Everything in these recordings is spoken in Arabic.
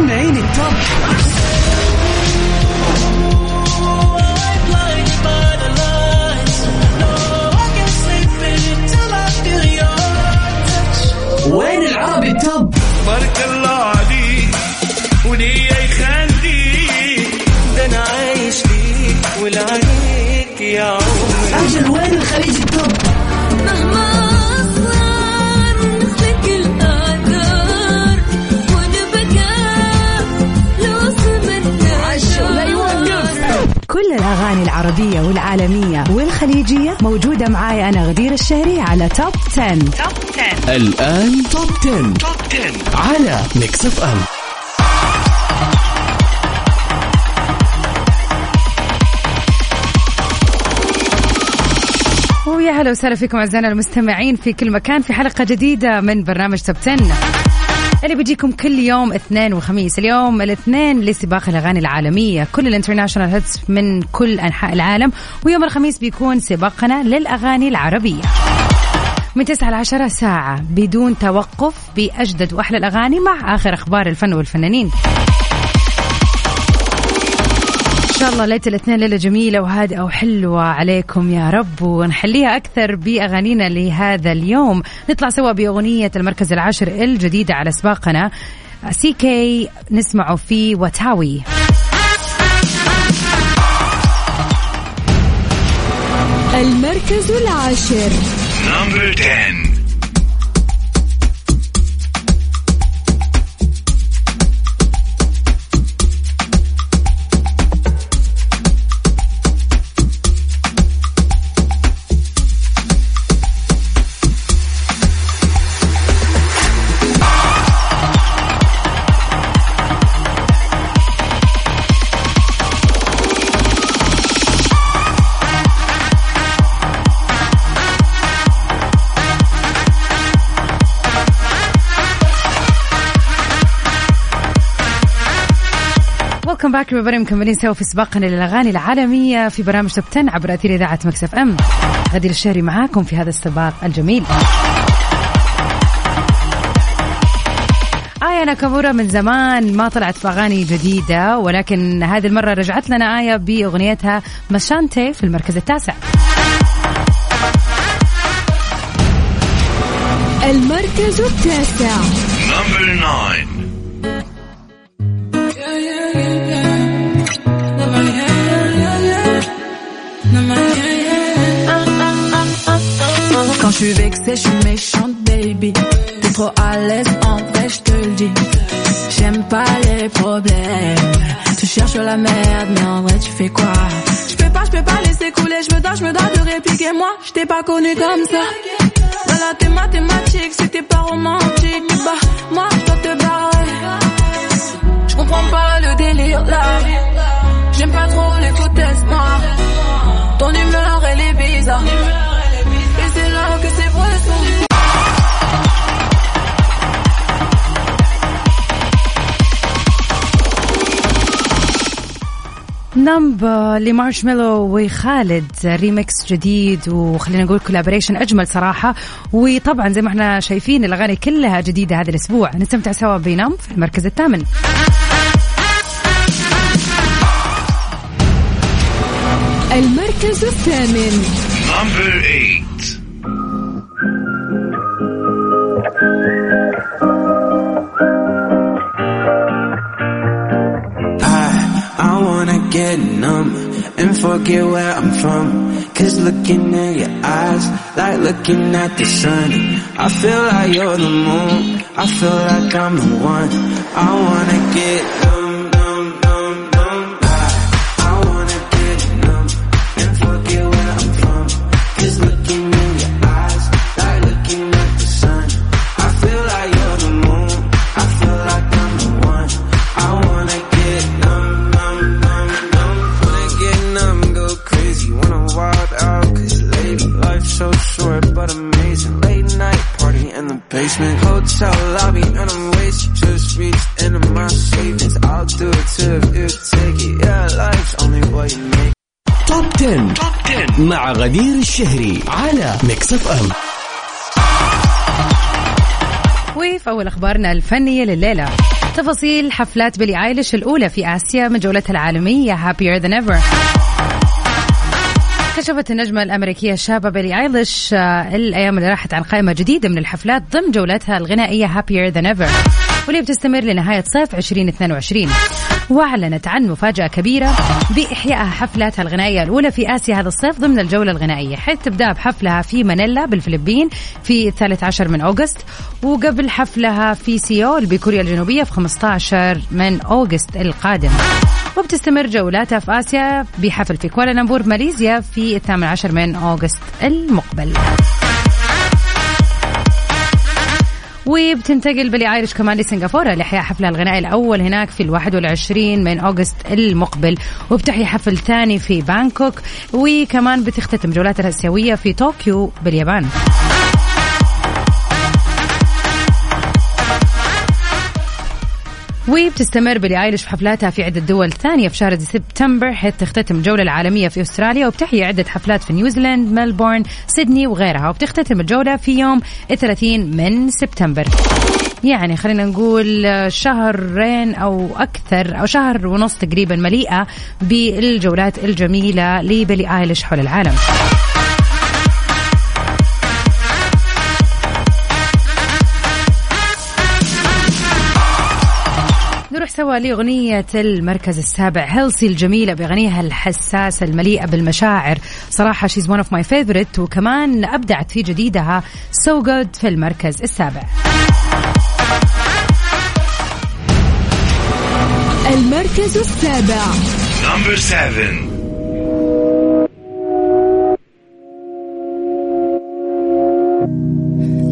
سمعيني التوب العربية والعالمية والخليجية. موجودة معاي أنا غدير الشهري على Top 10. Top 10 الآن Top 10. Top 10 على Mix FM ويا هلا وسهلا فيكم أعزائنا المستمعين في كل مكان في حلقة جديدة من برنامج Top 10 اللي بيجيكم كل يوم اثنين وخميس. اليوم الاثنين لسباق الأغاني العالمية. كل ال international hits من كل أنحاء العالم. ويوم الخميس بيكون سباقنا للأغاني العربية. من 9 ل 10 ساعة بدون توقف بأجدد وأحلى الأغاني مع آخر أخبار الفن والفنانين. شاء الله ليلة الاثنين ليلة جميلة وهادئة وحلوة عليكم يا رب. ونحليها أكثر بأغانينا لهذا اليوم. نطلع سوا بأغنية المركز العاشر الجديدة على سباقنا. سي كي نسمعه في وتاوي المركز العاشر. نمبر 10 Welcome back everybody مكملين سوا في سباقنا للأغاني العالمية في برنامج Top 10 عبر أثير إذاعة Mix FM. غدير الشهري معاكم في هذا السباق الجميل. آية ناكامورا من زمان ما طلعت في أغاني جديدة ولكن هذه المرة رجعت لنا آية بأغنيتها Méchante في المركز التاسع. المركز التاسع. Je suis vexée, je suis méchante, baby. T'es trop à l'aise, en vrai, je te le dis. J'aime pas les problèmes. Tu cherches la merde, mais en vrai, tu fais quoi? Je peux pas, je peux pas laisser couler. Je me dois, je me dois de répliquer. Moi, je t'ai pas connu comme ça. Voilà, t'es mathématique, c'était pas romantique. Bah, Numb لمارشميلو وخالد ريمكس جديد وخلينا نقول collaboration أجمل صراحة. وطبعا زي ما إحنا شايفين الأغاني كلها جديدة هذا الأسبوع. نستمتع سوا ب Numb في المركز الثامن. المركز الثامن. Forget where I'm from. Cause looking at your eyes, like looking at the sun. I feel like you're the moon, I feel like I'm the one. I wanna get numb, 10. Top 10 مع غدير الشهري على Mix FM نضيف أول أخبارنا الفنية لليلة. تفاصيل حفلات بيلي آيليش الأولى في آسيا من جولتها العالمية Happier Than Ever. كشفت النجمة الأمريكية الشابة بيلي آيليش آه، الأيام اللي راحت عن قائمة جديدة من الحفلات ضمن جولتها الغنائية Happier Than Ever واللي بتستمر لنهاية صيف 2022 واعلنت عن مفاجأة كبيرة بإحيائها حفلاتها الغنائية الأولى في آسيا هذا الصيف ضمن الجولة الغنائية. حيث تبدأ بحفلها في مانيلا بالفلبين في الثالث عشر من August وقبل حفلها في سيول بكوريا الجنوبية في 15 من August القادم. وبتستمر جولاتها في آسيا بحفل في كوالالمبور ماليزيا في الثامن عشر من August المقبل. وبتنتقل بيلي ايليش كمان لسنغافورة لإحياء حفلها الغنائي الأول هناك في الواحد والعشرين من أغسطس المقبل. وبتحيي حفل ثاني في بانكوك وكمان بتختتم جولاتها الآسيوية في طوكيو باليابان. وبتستمر بيلي ايليش في حفلاتها في عدة دول ثانية في شهر سبتمبر حيث تختتم الجولة العالمية في أستراليا وبتحيي عدة حفلات في نيوزيلاند، ملبورن، سيدني وغيرها وبتختتم الجولة في يوم 30 من سبتمبر. يعني خلينا نقول شهرين أو أكثر أو شهر ونص تقريبا مليئة بالجولات الجميلة لبيلي ايليش حول العالم. سوا لأغنية المركز السابع هيلسي الجميلة بأغنيها الحساسة المليئة بالمشاعر. صراحة she's one of my favorite وكمان أبدعت في جديدها so good في المركز السابع. المركز السابع. Number seven.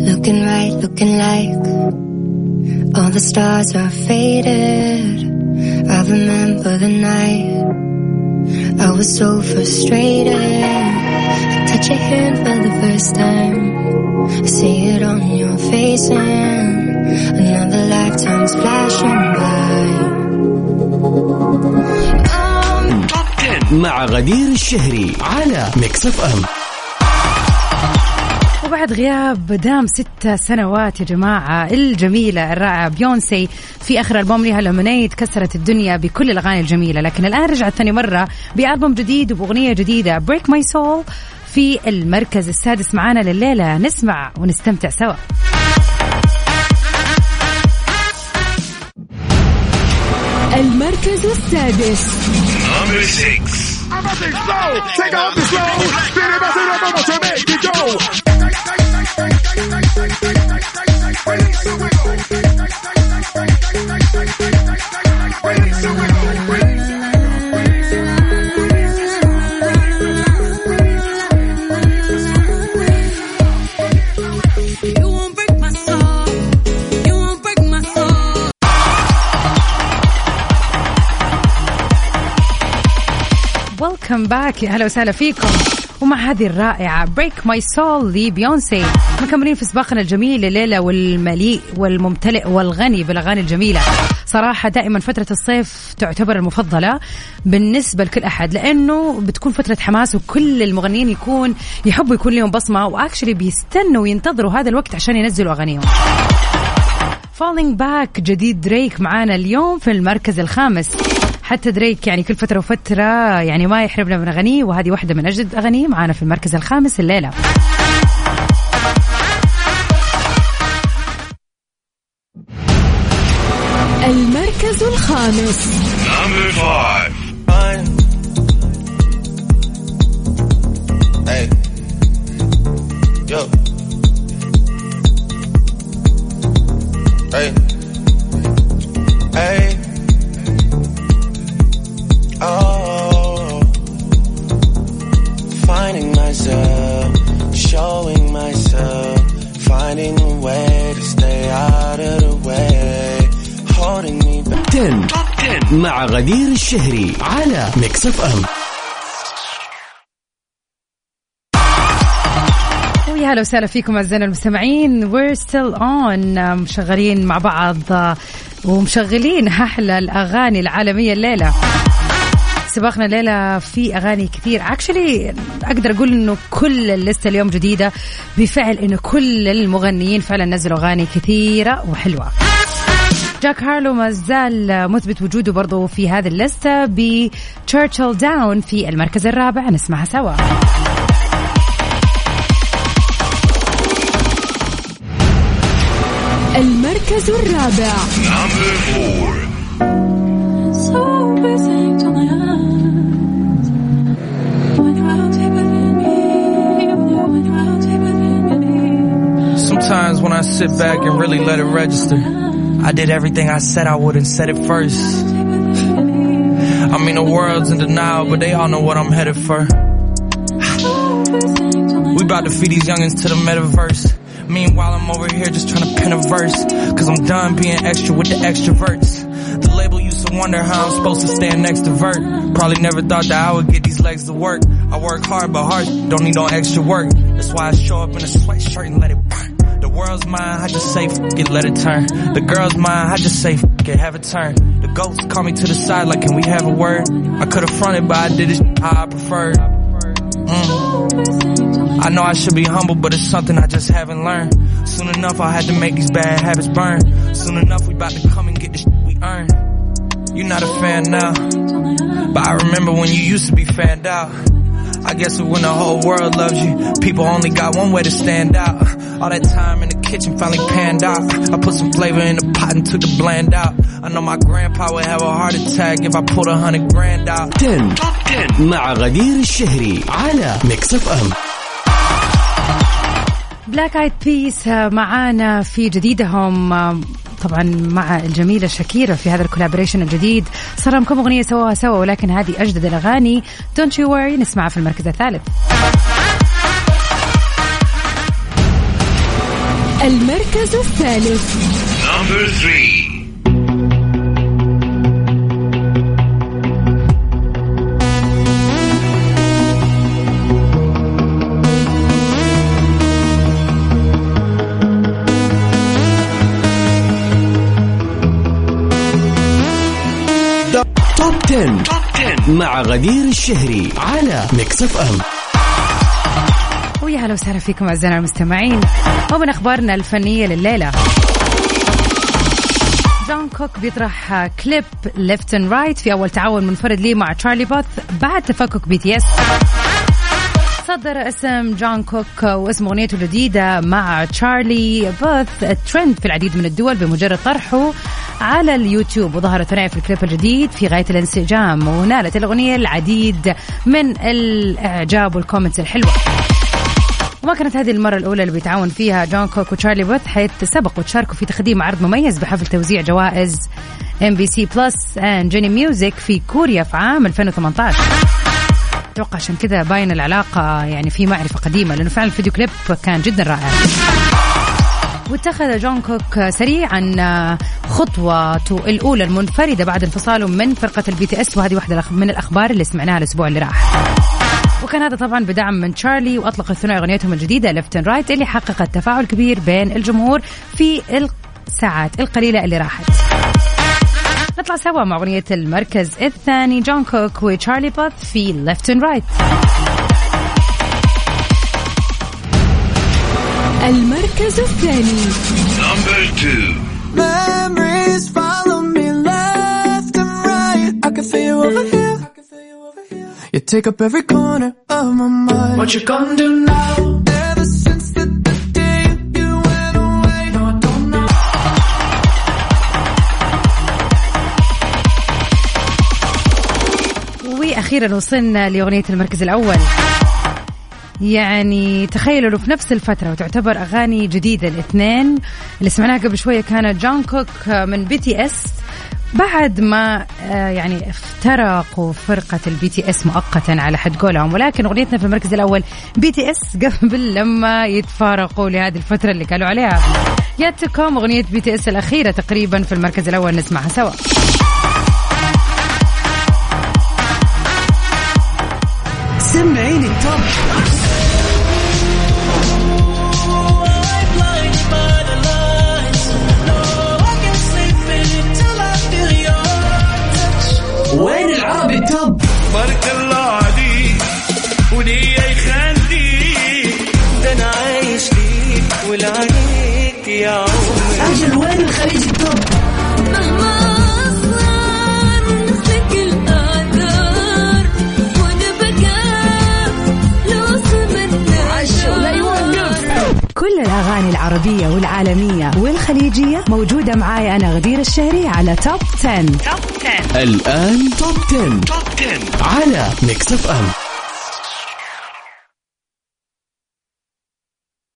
Looking right, looking like. All the stars are faded. I remember the night. I was so frustrated. Touch your hand for the first time. I see it on your face, and another lifetime's flashing by. مع غدير الشهري على ميكس اف وبعد غياب دام ست سنوات يا جماعة الجميلة الرائعة بيونسي في آخر ألبوم لها Lemonade كسرت الدنيا بكل الأغاني الجميلة. لكن الآن رجعت ثاني مرة بألبوم جديد وبأغنية جديدة Break My Soul في المركز السادس معانا لليلة. نسمع ونستمتع سوا. المركز السادس. everything slow. Take off the slow. Then everything I'm about to make you go. ويلكم باك يا هلا وسهلا فيكم. ومع هذه الرائعة Break My Soul لبيونسي مكملين في سباقنا الجميل الليلة والمليء والممتلئ والغني بالأغاني الجميلة. صراحة دائما فترة الصيف تعتبر المفضلة بالنسبة لكل أحد لأنه بتكون فترة حماس وكل المغنيين يكون يحبوا يكون لهم بصمة و actually بيستنوا وينتظروا هذا الوقت عشان ينزلوا أغانيهم. Falling Back جديد دريك معانا اليوم في المركز الخامس. حتى دريك يعني كل فترة وفترة يعني ما يحرمنا من أغانيه وهذه واحدة من أجدد أغانيه معانا في المركز الخامس الليلة المركز الخامس. Hey. Yo. Hey. مع غدير الشهري على ميكس اف ام ويا هلا وسهلا فيكم أعزائنا المستمعين. We're still on. مشغلين مع بعض ومشغلين أحلى الأغاني العالمية الليلة. سباقنا الليلة في أغاني كثير. actually أقدر أقول إنه كل الليستة اليوم جديدة. بفعل إنه كل المغنيين فعلا نزلوا أغاني كثيرة وحلوة. جاك هارلو ما زال مثبت وجوده برضه في هذه اللستة ب Churchill Downs في المركز الرابع نسمعها سوا المركز الرابع Sometimes when I sit back and really let it register. I did everything I said I would and said it first. I mean, the world's in denial, but they all know what I'm headed for. We about to feed these youngins to the metaverse. Meanwhile, I'm over here just trying to pen a verse. Cause I'm done being extra with the extroverts. The label used to wonder how I'm supposed to stand next to Vert. Probably never thought that I would get these legs to work. I work hard, but hard don't need no extra work. That's why I show up in a sweatshirt and let it burn. The world's mine, I just say f it, let it turn. The girl's mine, I just say f it, have a turn. The ghosts call me to the side like, can we have a word? I could've fronted, but I did it how I preferred. Mm. I know I should be humble, but it's something I just haven't learned. Soon enough, I'll have to make these bad habits burn. Soon enough, we about to come and get the shit we earn. You're not a fan now, but I remember when you used to be fanned out. I guess when the whole world loves you, people only got one way to stand out. All that time in the kitchen finally panned out. I put some flavor in the pot and took the bland out. I know my grandpa would have a heart attack if I pulled a hundred grand out. 10 مع غدير الشهري على ميكس اف ام بلاك ايد بيس معانا في جديدهم طبعا مع الجميلة شاكيرا في هذا ال collaboration الجديد. صار لهم كم أغنية سووها سوا ولكن هذه أجدد الأغاني. Don't You Worry نسمعها في المركز الثالث. المركز الثالث. Number three. مع غدير الشهري على ميكس اف ام ويا هلا وسهلا فيكم أعزائنا المستمعين. ومن أخبارنا الفنية لليلة. جون كوك بيطرح كليب Left and Right في أول تعاون منفرد ليه مع تشارلي بوث بعد تفكك BTS صدر اسم جون كوك واسم أغنيته الجديدة مع تشارلي بوث ترند في العديد من الدول بمجرد طرحه. على اليوتيوب وظهرت ثنائي في الكليب الجديد في غاية الانسجام ونالت الأغنية العديد من الإعجاب وال comments الحلوة. وما كانت هذه المرة الأولى اللي بيتعاون فيها جون كوك وتشارلي بوث حيث سبقوا وتشاركوا في تقديم عرض مميز بحفل توزيع جوائز MBC Plus and Genie Music في كوريا في عام 2018 أتوقع عشان كذا باين العلاقة يعني في معرفة قديمة لأنه فعلا الفيديو كليب كان جدا رائع. واتخذ جون كوك سريعا خطوته الأولى المنفردة بعد انفصاله من فرقة ال BTS وهذه واحدة من الأخبار اللي سمعناها الأسبوع اللي راح وكان هذا طبعا بدعم من تشارلي وأطلق الثنائي أغنيتهم الجديدة Left and Right اللي حققت تفاعل كبير بين الجمهور في الساعات القليلة اللي راحت. نطلع سوا مع أغنية المركز الثاني جون كوك وتشارلي بوث في Left Right. المركز الثاني Number two. Memories follow me left and right. I can feel you over here. You take up every corner of my mind. What you gonna do now? Ever since the, the day you went away, no, I don't know. وأخيرا وصلنا لاغنيه المركز الأول. يعني تخيلوا لو في نفس الفترة وتعتبر أغاني جديدة الاثنين اللي سمعناها قبل شوية كانت جون كوك من BTS بعد ما آه، يعني افترقوا فرقة ال BTS مؤقتا على حد قولهم ولكن أغنيتنا في المركز الأول BTS قبل لما يتفارقوا لهذه الفترة اللي قالوا عليها. ياتكم أغنية BTS الأخيرة تقريبا في المركز الأول نسمعها سوا. سمعيني ال Top وين الخليج التوب مهما صمتنا كل الأغاني العربية والعالمية والخليجية موجودة معاي أنا غدير الشهري على توب 10. الآن توب 10. توب 10 على ميكس اف ام